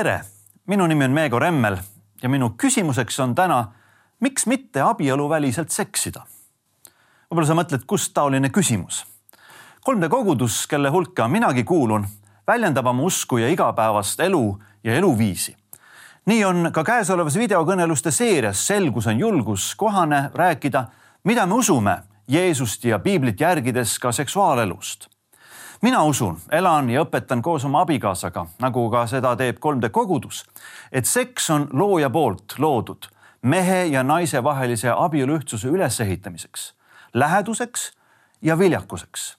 tere, minu nimi on Meego Remmel ja minu küsimuseks on täna, miks mitte abieluväliselt seksida? võib-olla sa mõtled, kust taoline küsimus? 3D kogudus, kelle hulka minagi kuulun, väljendab oma usku ja igapäevast elu ja eluviisi. nii on ka käesolevas videokõneluste seerias Selgus on julgus kohane rääkida, mida me usume Jeesust ja piiblit järgides ka seksuaalelust mina usun, elan ja õpetan koos oma abikaasaga, nagu ka seda teeb 3D kogudus, et seks on looja poolt loodud mehe ja naise vahelise abielu ühtsuse ülesehitamiseks, läheduseks ja viljakuseks.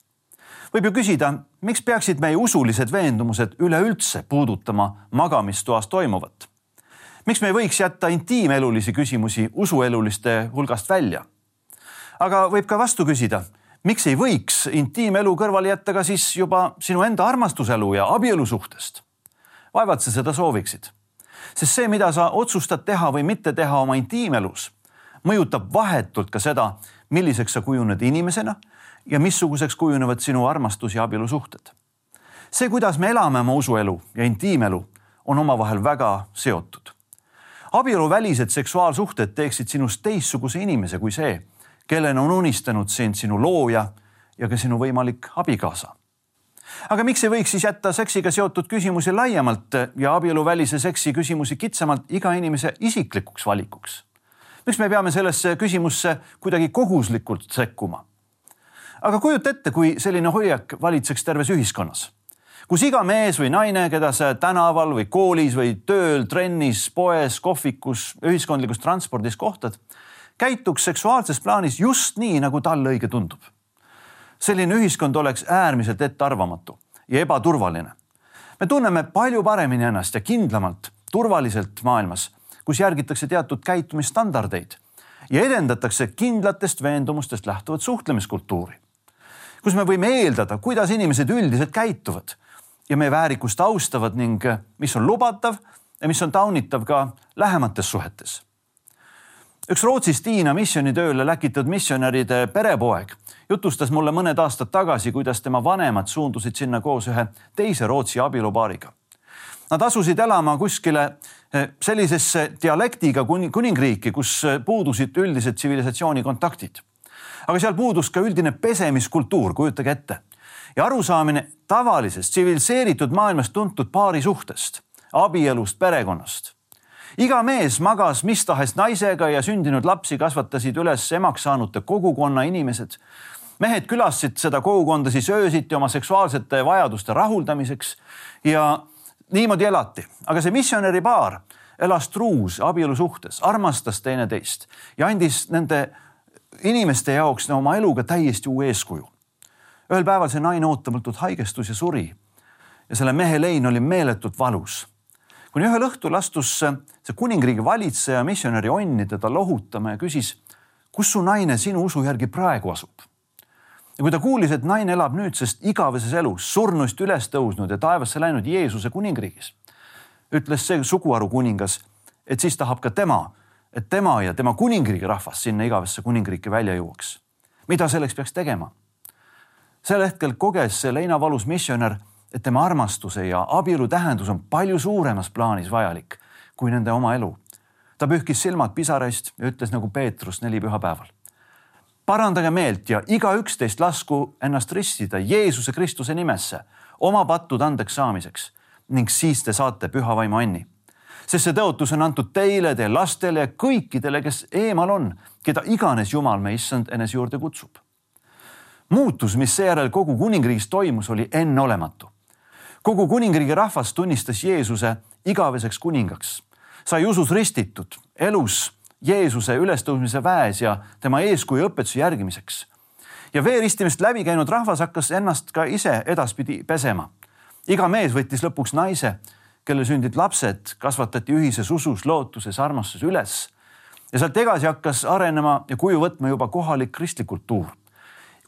võib ju küsida, miks peaksid meie usulised veendumused üleüldse puudutama magamistoas toimuvat? miks me ei võiks jätta intiimelulisi küsimusi usueluliste hulgast välja? aga võib ka vastu küsida miks ei võiks intiimelu kõrvale jätta ka siis juba sinu enda armastuselu ja abielu suhtest? vaevalt sa seda sooviksid, sest see, mida sa otsustad teha või mitte teha oma intiimelus, mõjutab vahetult ka seda, milliseks sa kujuned inimesena ja missuguseks kujunevad sinu armastus ja abielusuhted. see, kuidas me elame oma usuelu ja intiimelu, on omavahel väga seotud. abieluvälised seksuaalsuhted teeksid sinust teistsuguse inimese kui see kellena on unistanud sind sinu looja ja ka sinu võimalik abikaasa. aga miks ei võiks siis jätta seksiga seotud küsimusi laiemalt ja abieluvälise seksi küsimusi kitsamalt iga inimese isiklikuks valikuks? miks me peame sellesse küsimusse kuidagi kohuslikult sekkuma? aga kujuta ette, kui selline hoiak valitseks terves ühiskonnas kus iga mees või naine, keda sa tänaval või koolis või tööl, trennis, poes, kohvikus, ühiskondlikus transpordis kohtad, käituks seksuaalses plaanis just nii, nagu talle õige tundub. selline ühiskond oleks äärmiselt ettearvamatu ja ebaturvaline. me tunneme palju paremini ennast ja kindlamalt, turvaliselt maailmas, kus järgitakse teatud käitumisstandardeid ja edendatakse kindlatest veendumustest lähtuvat suhtlemiskultuuri, kus me võime eeldada, kuidas inimesed üldiselt käituvad ja meie väärikust austavad ning mis on lubatav ja mis on taunitav ka lähemates suhetes üks Rootsist Hiina missioonitööle läkitud missionäride perepoeg jutustas mulle mõned aastad tagasi, kuidas tema vanemad suundusid sinna koos ühe teise Rootsi abielupaariga. Nad asusid elama kuskile eh, sellisesse dialektiga kuningriiki, kus eh, puudusid üldised tsivilisatsiooni kontaktid. aga seal puudus ka üldine pesemiskultuur, kujutage ette. ja arusaamine tavalisest tsiviliseeritud maailmas tuntud paari suhtest, abielust, perekonnast iga mees magas mis tahes naisega ja sündinud lapsi kasvatasid üles emaks saanute kogukonna inimesed. mehed külastasid seda kogukonda siis öösiti oma seksuaalsete vajaduste rahuldamiseks ja niimoodi elati, aga see missionäri paar elas truus abielu suhtes, armastas teineteist ja andis nende inimeste jaoks oma eluga täiesti uue eeskuju. ühel päeval see naine ootamatult haigestus ja suri. ja selle mehe lein oli meeletult valus kuni ühel õhtul astus see kuningriigi valitseja missionäri onni teda lohutama ja küsis, kus su naine sinu usu järgi praegu asub. ja kui ta kuulis, et naine elab nüüdsest igaveses elus, surnust üles tõusnud ja taevasse läinud Jeesuse kuningriigis, ütles see suguharu kuningas, et siis tahab ka tema, et tema ja tema kuningriigi rahvas sinna igavesse kuningriiki välja jõuaks. mida selleks peaks tegema? sel hetkel koges see leinavalus missionär et tema armastuse ja abielu tähendus on palju suuremas plaanis vajalik kui nende oma elu. ta pühkis silmad pisaraist ja ütles nagu Peetrus neli pühapäeval. parandage meelt ja igaüks teist lasku ennast ristida Jeesuse Kristuse nimesse oma pattude andeks saamiseks ning siis te saate püha vaimu anni. sest see tõotus on antud teile, teie lastele ja kõikidele, kes eemal on, keda iganes Jumal me issand enese juurde kutsub muutus, mis seejärel kogu kuningriigis toimus, oli enneolematu kogu kuningriigi rahvas tunnistas Jeesuse igaveseks kuningaks, sai usus ristitud, elus Jeesuse ülestõusmise väes ja tema eeskuju õpetuse järgimiseks. ja veeristimist läbi käinud rahvas hakkas ennast ka ise edaspidi pesema. iga mees võttis lõpuks naise, kellel sündid lapsed, kasvatati ühises usus, lootuses, armastuses üles. ja sealt edasi hakkas arenema ja kuju võtma juba kohalik kristlik kultuur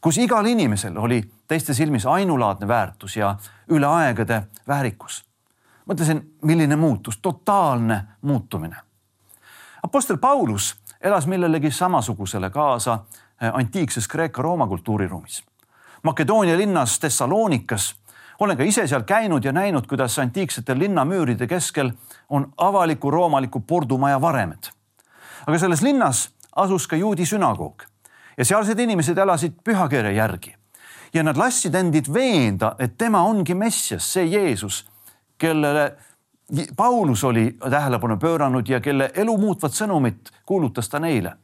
kus igal inimesel oli teiste silmis ainulaadne väärtus ja üle aegade väärikus. mõtlesin, milline muutus, totaalne muutumine. Apostel Paulus elas millelegi samasugusele kaasa eh, antiikses Kreeka-Rooma kultuuriruumis. Makedoonia linnas Thessalonikas olen ka ise seal käinud ja näinud, kuidas antiiksete linnamüüride keskel on avaliku roomaliku pordumaja varemed. aga selles linnas asus ka juudi sünagoog ja sealsed inimesed elasid pühakirja järgi ja nad lasksid endid veenda, et tema ongi Messias, see Jeesus, kellele Paulus oli tähelepanu pööranud ja kelle elu muutvat sõnumit kuulutas ta neile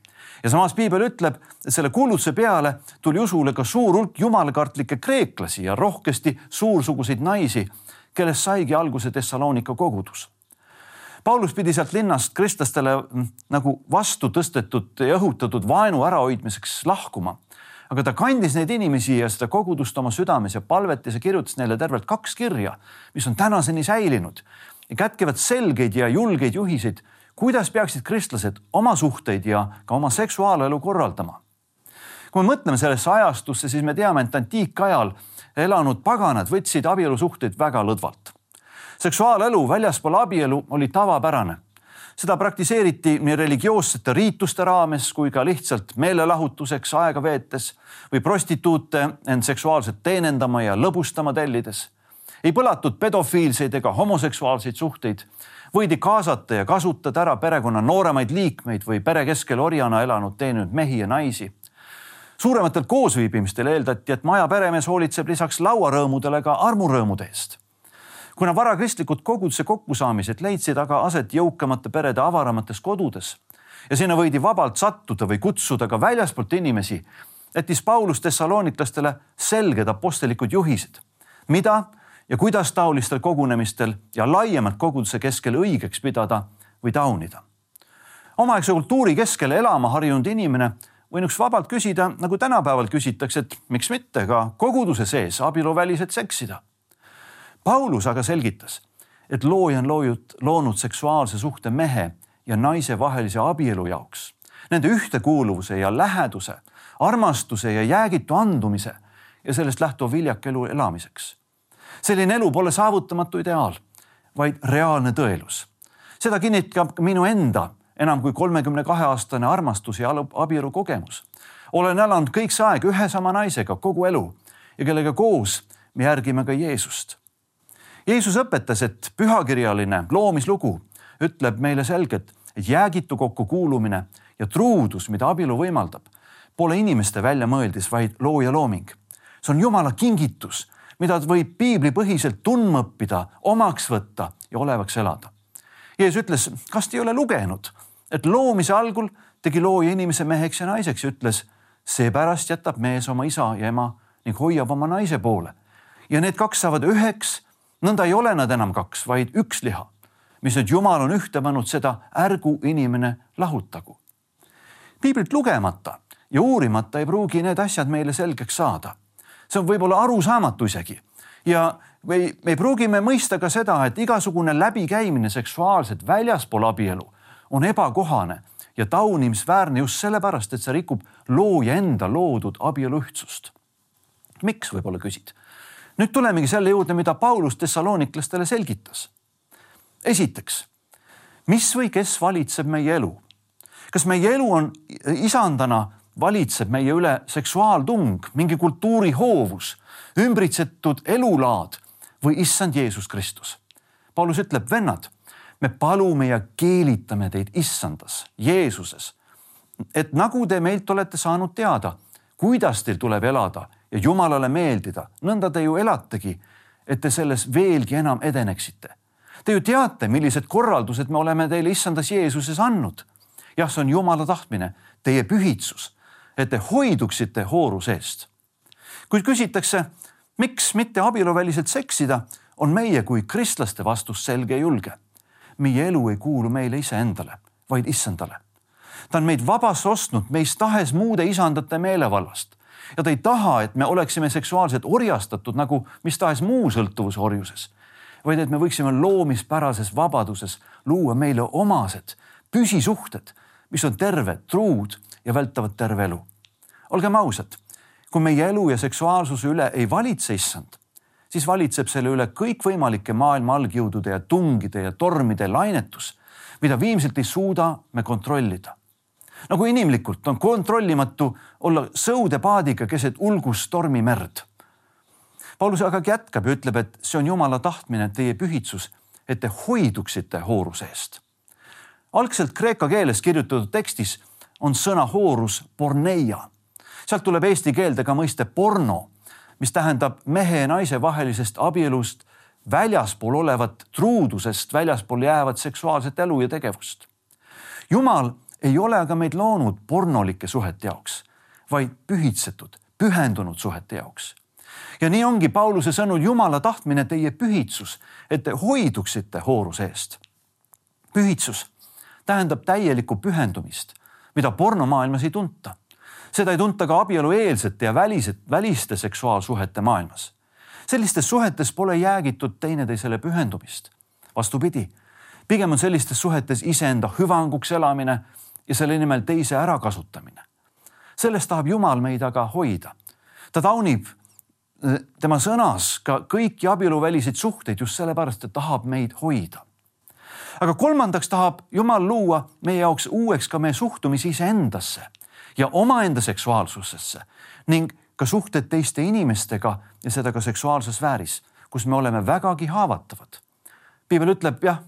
ja samas piibel ütleb, et selle kuulutuse peale tuli usule ka suur hulk jumalakartlikke kreeklasi ja rohkesti suursuguseid naisi, kellest saigi alguse Thessalonika kogudus. Paulus pidi sealt linnast kristlastele mm, nagu vastu tõstetud ja õhutatud vaenu ärahoidmiseks lahkuma. aga ta kandis neid inimesi ja seda kogudust oma südames ja palvetas ja kirjutas neile tervelt kaks kirja, mis on tänaseni säilinud ja kätkevad selgeid ja julgeid juhiseid kuidas peaksid kristlased oma suhteid ja ka oma seksuaalelu korraldama? kui me mõtleme sellesse ajastusse, siis me teame, et antiikajal elanud paganad võtsid abielusuhteid väga lõdvalt. Seksuaalelu väljaspool abielu oli tavapärane. seda praktiseeriti nii religioossete riituste raames kui ka lihtsalt meelelahutuseks aega veetes või prostituute end seksuaalselt teenindama ja lõbustama tellides. ei põlatud pedofiilseid ega homoseksuaalseid suhteid võidi kaasata ja kasutada ära perekonna nooremaid liikmeid või pere keskel orjana elanud, teeninud mehi ja naisi. suurematel koosviibimistel eeldati, et maja peremees hoolitseb lisaks lauarõõmudele ka armurõõmude eest. Kuna varakristlikud koguduse kokkusaamised leidsid aga aset jõukamate perede avaramates kodudes ja sinna võidi vabalt sattuda või kutsuda ka väljaspoolt inimesi, jättis Paulus tessalooniklastele selged apostlikud juhised, mida ja kuidas taolistel kogunemistel ja laiemalt koguduse keskel õigeks pidada või taunida. omaaegse kultuuri keskel elama harjunud inimene võinuks vabalt küsida, nagu tänapäeval küsitakse, et miks mitte ka koguduse sees abieluväliselt seksida. Paulus aga selgitas, et looja on loojud, loonud seksuaalse suhte mehe ja naise vahelise abielu jaoks, nende ühtekuuluvuse ja läheduse, armastuse ja jäägitu andumise ja sellest lähtuva viljaka elu elamiseks selline elu pole saavutamatu ideaal, vaid reaalne tõelus. seda kinnitab minu enda enam kui kolmekümne kahe aastane armastus ja abielu kogemus. olen elanud kõik see aeg ühe sama naisega kogu elu ja kellega koos me järgime ka Jeesust. Jeesus õpetas, et pühakirjaline loomislugu ütleb meile selgelt, et jäägitu kokkukuulumine ja truudus, mida abielu võimaldab, pole inimeste väljamõeldis, vaid looja looming. see on Jumala kingitus mida võib piiblipõhiselt tundma õppida, omaks võtta ja olevaks elada. Jeesus ütles, kas te ei ole lugenud, et loomise algul tegi looja inimese meheks ja naiseks ja ütles, seepärast jätab mees oma isa ja ema ning hoiab oma naise poole ja need kaks saavad üheks. Nõnda ei ole nad enam kaks, vaid üks liha, mis nüüd Jumal on ühte pannud, seda ärgu inimene lahutagu. piiblit lugemata ja uurimata ei pruugi need asjad meile selgeks saada see on võib-olla arusaamatu isegi ja või me pruugime mõista ka seda, et igasugune läbikäimine seksuaalselt väljaspool abielu on ebakohane ja taunimisväärne just sellepärast, et see rikub looja enda loodud abielu ühtsust. miks, võib-olla küsid. Nüüd tulemegi selle juurde, mida Paulus tessalooniklastele selgitas. esiteks, mis või kes valitseb meie elu? kas meie elu on isandana valitseb meie üle seksuaaltung, mingi kultuuri hoovus, ümbritsetud elulaad või issand Jeesus Kristus. Paulus ütleb, vennad, me palume ja keelitame teid issandas, Jeesuses. et nagu te meilt olete saanud teada, kuidas teil tuleb elada ja Jumalale meeldida, nõnda te ju elategi, et te selles veelgi enam edeneksite. Te ju teate, millised korraldused me oleme teile issandas Jeesuses andnud. jah, see on Jumala tahtmine, teie pühitsus et te hoiduksite hooruse eest. kui küsitakse, miks mitte abieluväliselt seksida, on meie kui kristlaste vastus selge ja julge. meie elu ei kuulu meile iseendale, vaid issandale. ta on meid vabasse ostnud meist tahes muude isandate meelevallast ja ta ei taha, et me oleksime seksuaalselt orjastatud nagu mis tahes muu sõltuvuse orjuses, vaid et me võiksime loomispärases vabaduses luua meile omased püsisuhted, mis on terved, truud ja vältavad terve elu olgem ausad, kui meie elu ja seksuaalsuse üle ei valitse issand, siis valitseb selle üle kõikvõimalike maailma algjõudude ja tungide ja tormide lainetus, mida viimselt ei suuda me kontrollida. Nagu inimlikult on kontrollimatu olla sõudepaadiga keset ulgust tormimerd. Paulus aga jätkab ja ütleb, et see on Jumala tahtmine, teie pühitsus, et te hoiduksite hooruse eest. algselt kreeka keeles kirjutatud tekstis on sõna hoorus porneia. sealt tuleb eesti keelde ka mõiste porno, mis tähendab mehe ja naise vahelisest abielust väljaspool olevat truudusest väljaspool jäävat seksuaalset elu ja tegevust. jumal ei ole aga meid loonud pornolike suhete jaoks, vaid pühitsetud, pühendunud suhete jaoks. ja nii ongi Pauluse sõnul Jumala tahtmine teie pühitsus, et te hoiduksite hooruse eest. pühitsus tähendab täielikku pühendumist, mida pornomaailmas ei tunta. seda ei tunta ka abielueelsete ja välised, väliste seksuaalsuhete maailmas sellistes suhetes pole jäägitud teineteisele pühendumist. vastupidi, pigem on sellistes suhetes iseenda hüvanguks elamine ja selle nimel teise ärakasutamine. sellest tahab Jumal meid aga hoida. ta taunib eh, tema sõnas ka kõiki abieluväliseid suhteid just sellepärast, et tahab meid hoida. aga kolmandaks tahab Jumal luua meie jaoks uueks ka meie suhtumise iseendasse ja omaenda seksuaalsusesse ning ka suhted teiste inimestega ja seda ka seksuaalses sfääris, kus me oleme vägagi haavatavad. piibel ütleb jah,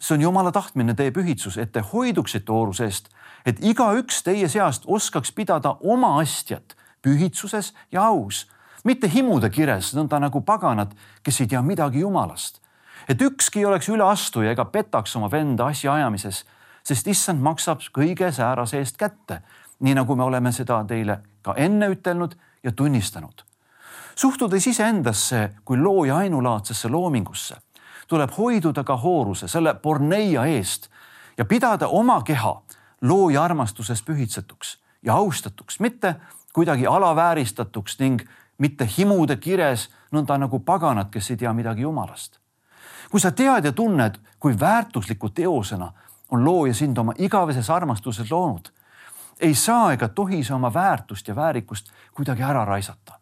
see on jumala tahtmine, teie pühitsus, et te hoiduksite ooruse eest, et igaüks teie seast oskaks pidada oma astjat pühitsuses ja aus, mitte himude kires, nõnda nagu paganad, kes ei tea midagi jumalast. et ükski ei oleks üleastuja ega petaks oma venda asjaajamises, sest issand maksab kõige säärase eest kätte, nii nagu me oleme seda teile ka enne ütelnud ja tunnistanud. suhtudes iseendasse kui looja ainulaadsesse loomingusse, tuleb hoiduda ka hooruse, selle porneia eest ja pidada oma keha looja armastuses pühitsetuks ja austatuks, mitte kuidagi alavääristatuks ning mitte himude kires, nõnda nagu paganad, kes ei tea midagi jumalast. kui sa tead ja tunned, kui väärtusliku teosena on looja sind oma igaveses armastuses loonud, ei saa ega tohi sa oma väärtust ja väärikust kuidagi ära raisata.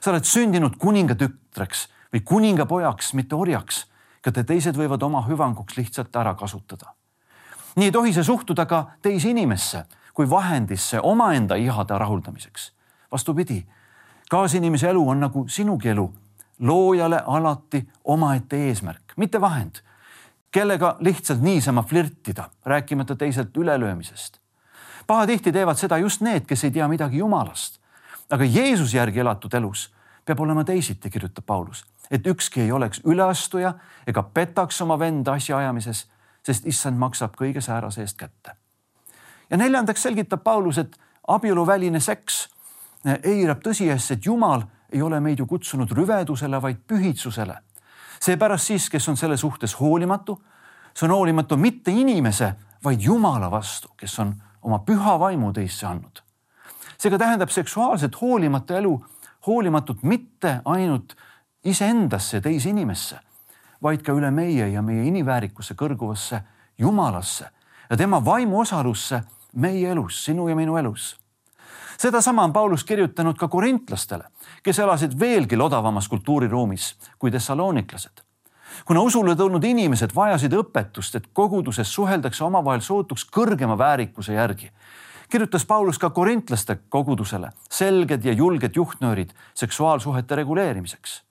sa oled sündinud kuningatütreks või kuningapojaks, mitte orjaks, ka te teised võivad oma hüvanguks lihtsalt ära kasutada. nii ei tohi see suhtuda ka teise inimesse kui vahendisse omaenda ihade rahuldamiseks. vastupidi, kaasinimese elu on nagu sinugi elu, loojale alati omaette eesmärk, mitte vahend kellega lihtsalt niisama flirtida, rääkimata teiselt ülelöömisest pahatihti teevad seda just need, kes ei tea midagi Jumalast. aga Jeesuse järgi elatud elus peab olema teisiti, kirjutab Paulus, et ükski ei oleks üleastuja ega petaks oma venda asjaajamises, sest issand maksab kõige säärase eest kätte. ja neljandaks selgitab Paulus, et abieluväline seks eirab tõsiasja, et Jumal ei ole meid ju kutsunud rüvedusele, vaid pühitsusele. seepärast siis, kes on selle suhtes hoolimatu, see on hoolimatu mitte inimese, vaid Jumala vastu, kes on oma püha vaimu teisse andnud. seega tähendab seksuaalset hoolimata elu, hoolimatut mitte ainult iseendasse, teise inimesse, vaid ka üle meie ja meie inimväärikuse kõrguvasse Jumalasse ja tema vaimuosalusse meie elus, sinu ja minu elus. sedasama on Paulus kirjutanud ka korintlastele, kes elasid veelgi odavamas kultuuriruumis kui tessaloniklased kuna usule tulnud inimesed vajasid õpetust, et koguduses suheldakse omavahel sootuks kõrgema väärikuse järgi, kirjutas Paulus ka korintlaste kogudusele selged ja julged juhtnöörid seksuaalsuhete reguleerimiseks.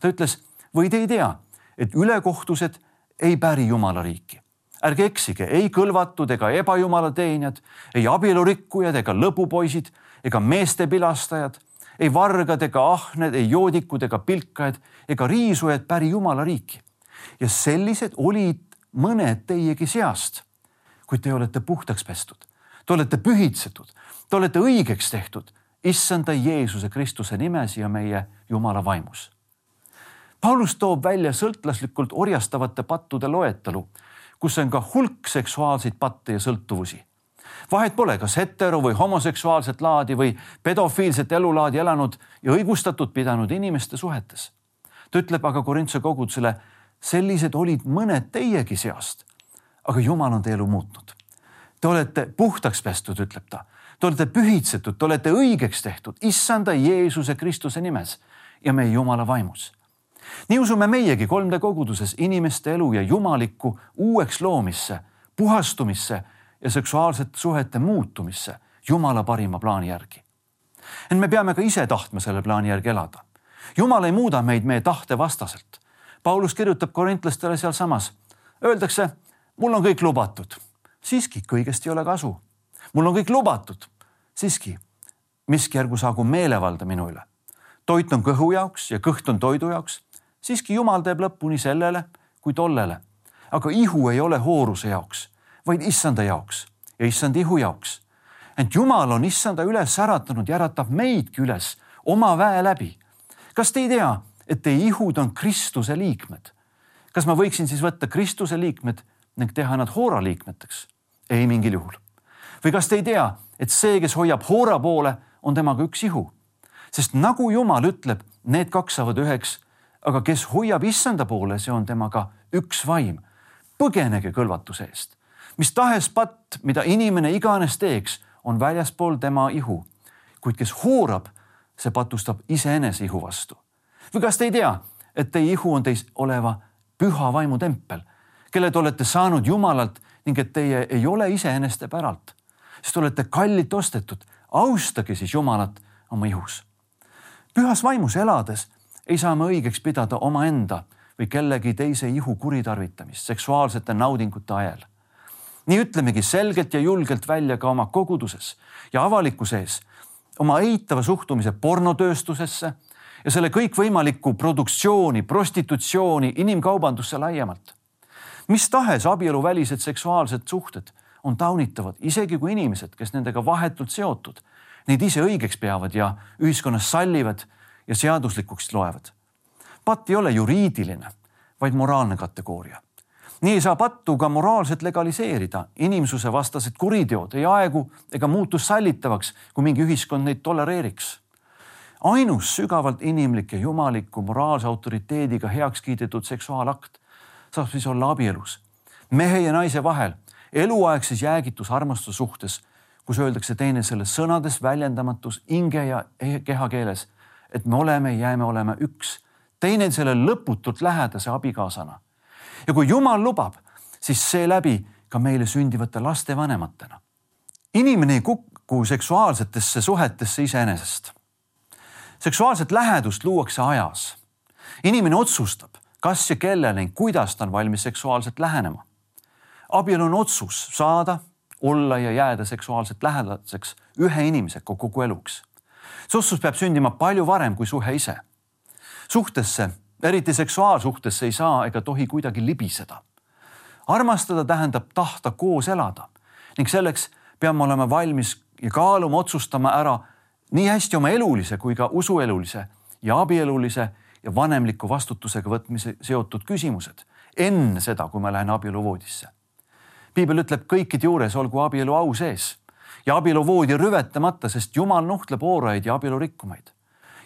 ta ütles, või te ei tea, et ülekohtused ei päri Jumala riiki. ärge eksige, ei kõlvatud ega ebajumala teenijad, ei abielurikkujad ega lõbupoisid ega meeste pilastajad, ei vargad ega ahned, ei joodikud ega pilkajad ega riisujad päri Jumala riiki ja sellised olid mõned teiegi seast. kuid te olete puhtaks pestud, te olete pühitsetud, te olete õigeks tehtud issanda Jeesuse Kristuse nimes ja meie Jumala vaimus. Paulus toob välja sõltlaslikult orjastavate pattude loetelu, kus on ka hulk seksuaalseid patte ja sõltuvusi vahet pole, kas hetero või homoseksuaalset laadi või pedofiilset elulaadi elanud ja õigustatud pidanud inimeste suhetes. ta ütleb aga Korintuse kogudusele sellised olid mõned teiegi seast. aga Jumal on teie elu muutnud. Te olete puhtaks pestud, ütleb ta. Te olete pühitsetud, te olete õigeks tehtud issanda Jeesuse Kristuse nimes ja meie Jumala vaimus. nii usume meiegi 3D koguduses inimeste elu ja jumalikku uueks loomisse, puhastumisse ja seksuaalsete suhete muutumisse Jumala parima plaani järgi. ent me peame ka ise tahtma selle plaani järgi elada jumal ei muuda meid meie tahte vastaselt. Paulus kirjutab korintlastele sealsamas, öeldakse, mul on kõik lubatud, siiski kõigest ei ole kasu. mul on kõik lubatud, siiski miski ärgu saagu meelevalda minu üle. toit on kõhu jaoks ja kõht on toidu jaoks, siiski jumal teeb lõppu nii sellele kui tollele. aga ihu ei ole hooruse jaoks, vaid issanda jaoks ja issand ihu jaoks. ent jumal on issanda üles äratanud ja äratab meidki üles oma väe läbi. kas te ei tea, et teie ihud on Kristuse liikmed? kas ma võiksin siis võtta Kristuse liikmed ning teha nad Hoora liikmeteks? Ei mingil juhul. või kas te ei tea, et see, kes hoiab Hoora poole, on temaga üks ihu. sest nagu Jumal ütleb, need kaks saavad üheks, aga kes hoiab issanda poole, see on temaga üks vaim. põgenege kõlvatuse eest. mis tahes patt, mida inimene iganes teeks, on väljaspool tema ihu. kuid kes hoorab, see patustab iseenese ihu vastu. või kas te ei tea, et teie ihu on teis oleva püha vaimu tempel, kelle te olete saanud Jumalalt ning et teie ei ole iseeneste päralt, sest olete kallilt ostetud austage siis Jumalat oma ihus. pühas vaimus elades ei saa me õigeks pidada omaenda või kellegi teise ihu kuritarvitamist seksuaalsete naudingute ajel. nii ütlemegi selgelt ja julgelt välja ka oma koguduses ja avalikkuse ees oma eitava suhtumise pornotööstusesse ja selle kõikvõimalikku produktsiooni, prostitutsiooni, inimkaubandusse laiemalt. Mis tahes abieluvälised seksuaalsed suhted on taunitavad, isegi kui inimesed, kes nendega vahetult seotud, neid ise õigeks peavad ja ühiskonnas sallivad ja seaduslikuks loevad. patt ei ole juriidiline, vaid moraalne kategooria. nii ei saa pattu ka moraalselt legaliseerida, inimsuse vastased kuriteod ei aegu ega muutu sallitavaks, kui mingi ühiskond neid tolereeriks. ainus sügavalt inimlik ja jumaliku moraalse autoriteediga heaks kiidetud seksuaalakt saab siis olla abielus mehe ja naise vahel eluaegses jäägitus armastuse suhtes, kus öeldakse teineteisele sõnades väljendamatus hinge ja kehakeeles, et me oleme, jääme olema üks, teineteisele lõputult lähedase abikaasana. ja kui Jumal lubab, siis seeläbi ka meile sündivate laste vanematena. inimene ei kuku seksuaalsetesse suhetesse iseenesest. seksuaalset lähedust luuakse ajas. inimene otsustab, kas ja kellele, kuidas ta on valmis seksuaalselt lähenema abielu on otsus saada, olla ja jääda seksuaalselt lähedaseks ühe inimesega kogu eluks. see otsus peab sündima palju varem kui suhe ise. suhtesse, eriti seksuaalsuhtesse ei saa ega tohi kuidagi libiseda. armastada tähendab tahta koos elada ning selleks peame olema valmis ja kaaluma, otsustama ära nii hästi oma elulise kui ka usuelulise ja abielulise ja vanemliku vastutusega võtmise seotud küsimused enne seda, kui ma lähen abieluvoodisse piibel ütleb kõikide juures olgu abielu au sees ja abieluvoodi rüvetamata, sest Jumal nuhtleb ooraid ja abielu rikkumaid.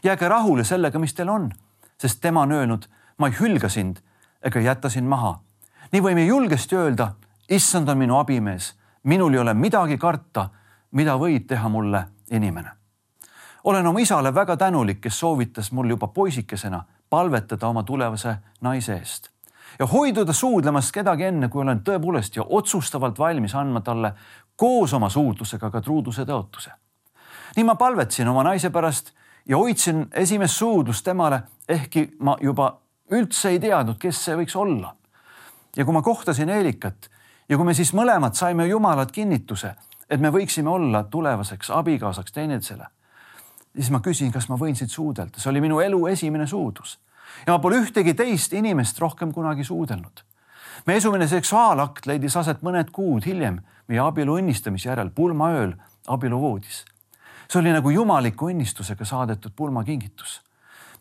jääge rahule sellega, mis teil on, sest tema on öelnud, ma ei hülga sind ega jäta sind maha. nii võime julgesti öelda, issand on minu abimees, minul ei ole midagi karta, mida võib teha mulle inimene. Olen oma isale väga tänulik, kes soovitas mul juba poisikesena palvetada oma tulevase naise eest ja hoiduda suudlemast kedagi enne, kui olen tõepoolest ja otsustavalt valmis andma talle koos oma suudlusega ka truuduse tõotuse. nii ma palvetasin oma naise pärast ja hoidsin esimest suudlust temale, ehkki ma juba üldse ei teadnud, kes see võiks olla. ja kui ma kohtasin Eelikat ja kui me siis mõlemad saime Jumalat kinnituse, et me võiksime olla tulevaseks abikaasaks teineteisele, siis ma küsin, kas ma võin sind suudelda, see oli minu elu esimene suudlus ja ma pole ühtegi teist inimest rohkem kunagi suudelnud. meie esimene seksuaalakt leidis aset mõned kuud hiljem meie abielu õnnistamise järel pulmaööl abieluvoodis. see oli nagu jumaliku õnnistusega saadetud pulmakingitus.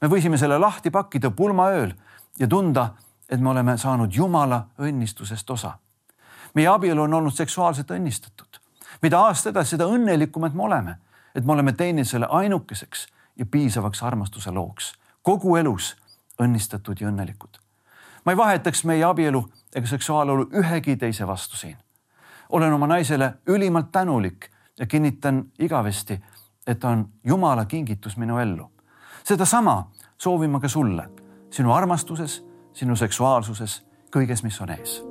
me võisime selle lahti pakkida pulmaööl ja tunda, et me oleme saanud Jumala õnnistusest osa. meie abielu on olnud seksuaalselt õnnistatud. mida aasta edasi, seda õnnelikumad me oleme, et me oleme teineteisele ainukeseks ja piisavaks armastuse looks kogu elus õnnistatud ja õnnelikud. ma ei vahetaks meie abielu ega seksuaalelu ühegi teise vastu siin. olen oma naisele ülimalt tänulik ja kinnitan igavesti, et ta on Jumala kingitus minu ellu. sedasama soovin ma ka sulle, sinu armastuses, sinu seksuaalsuses, kõiges, mis on ees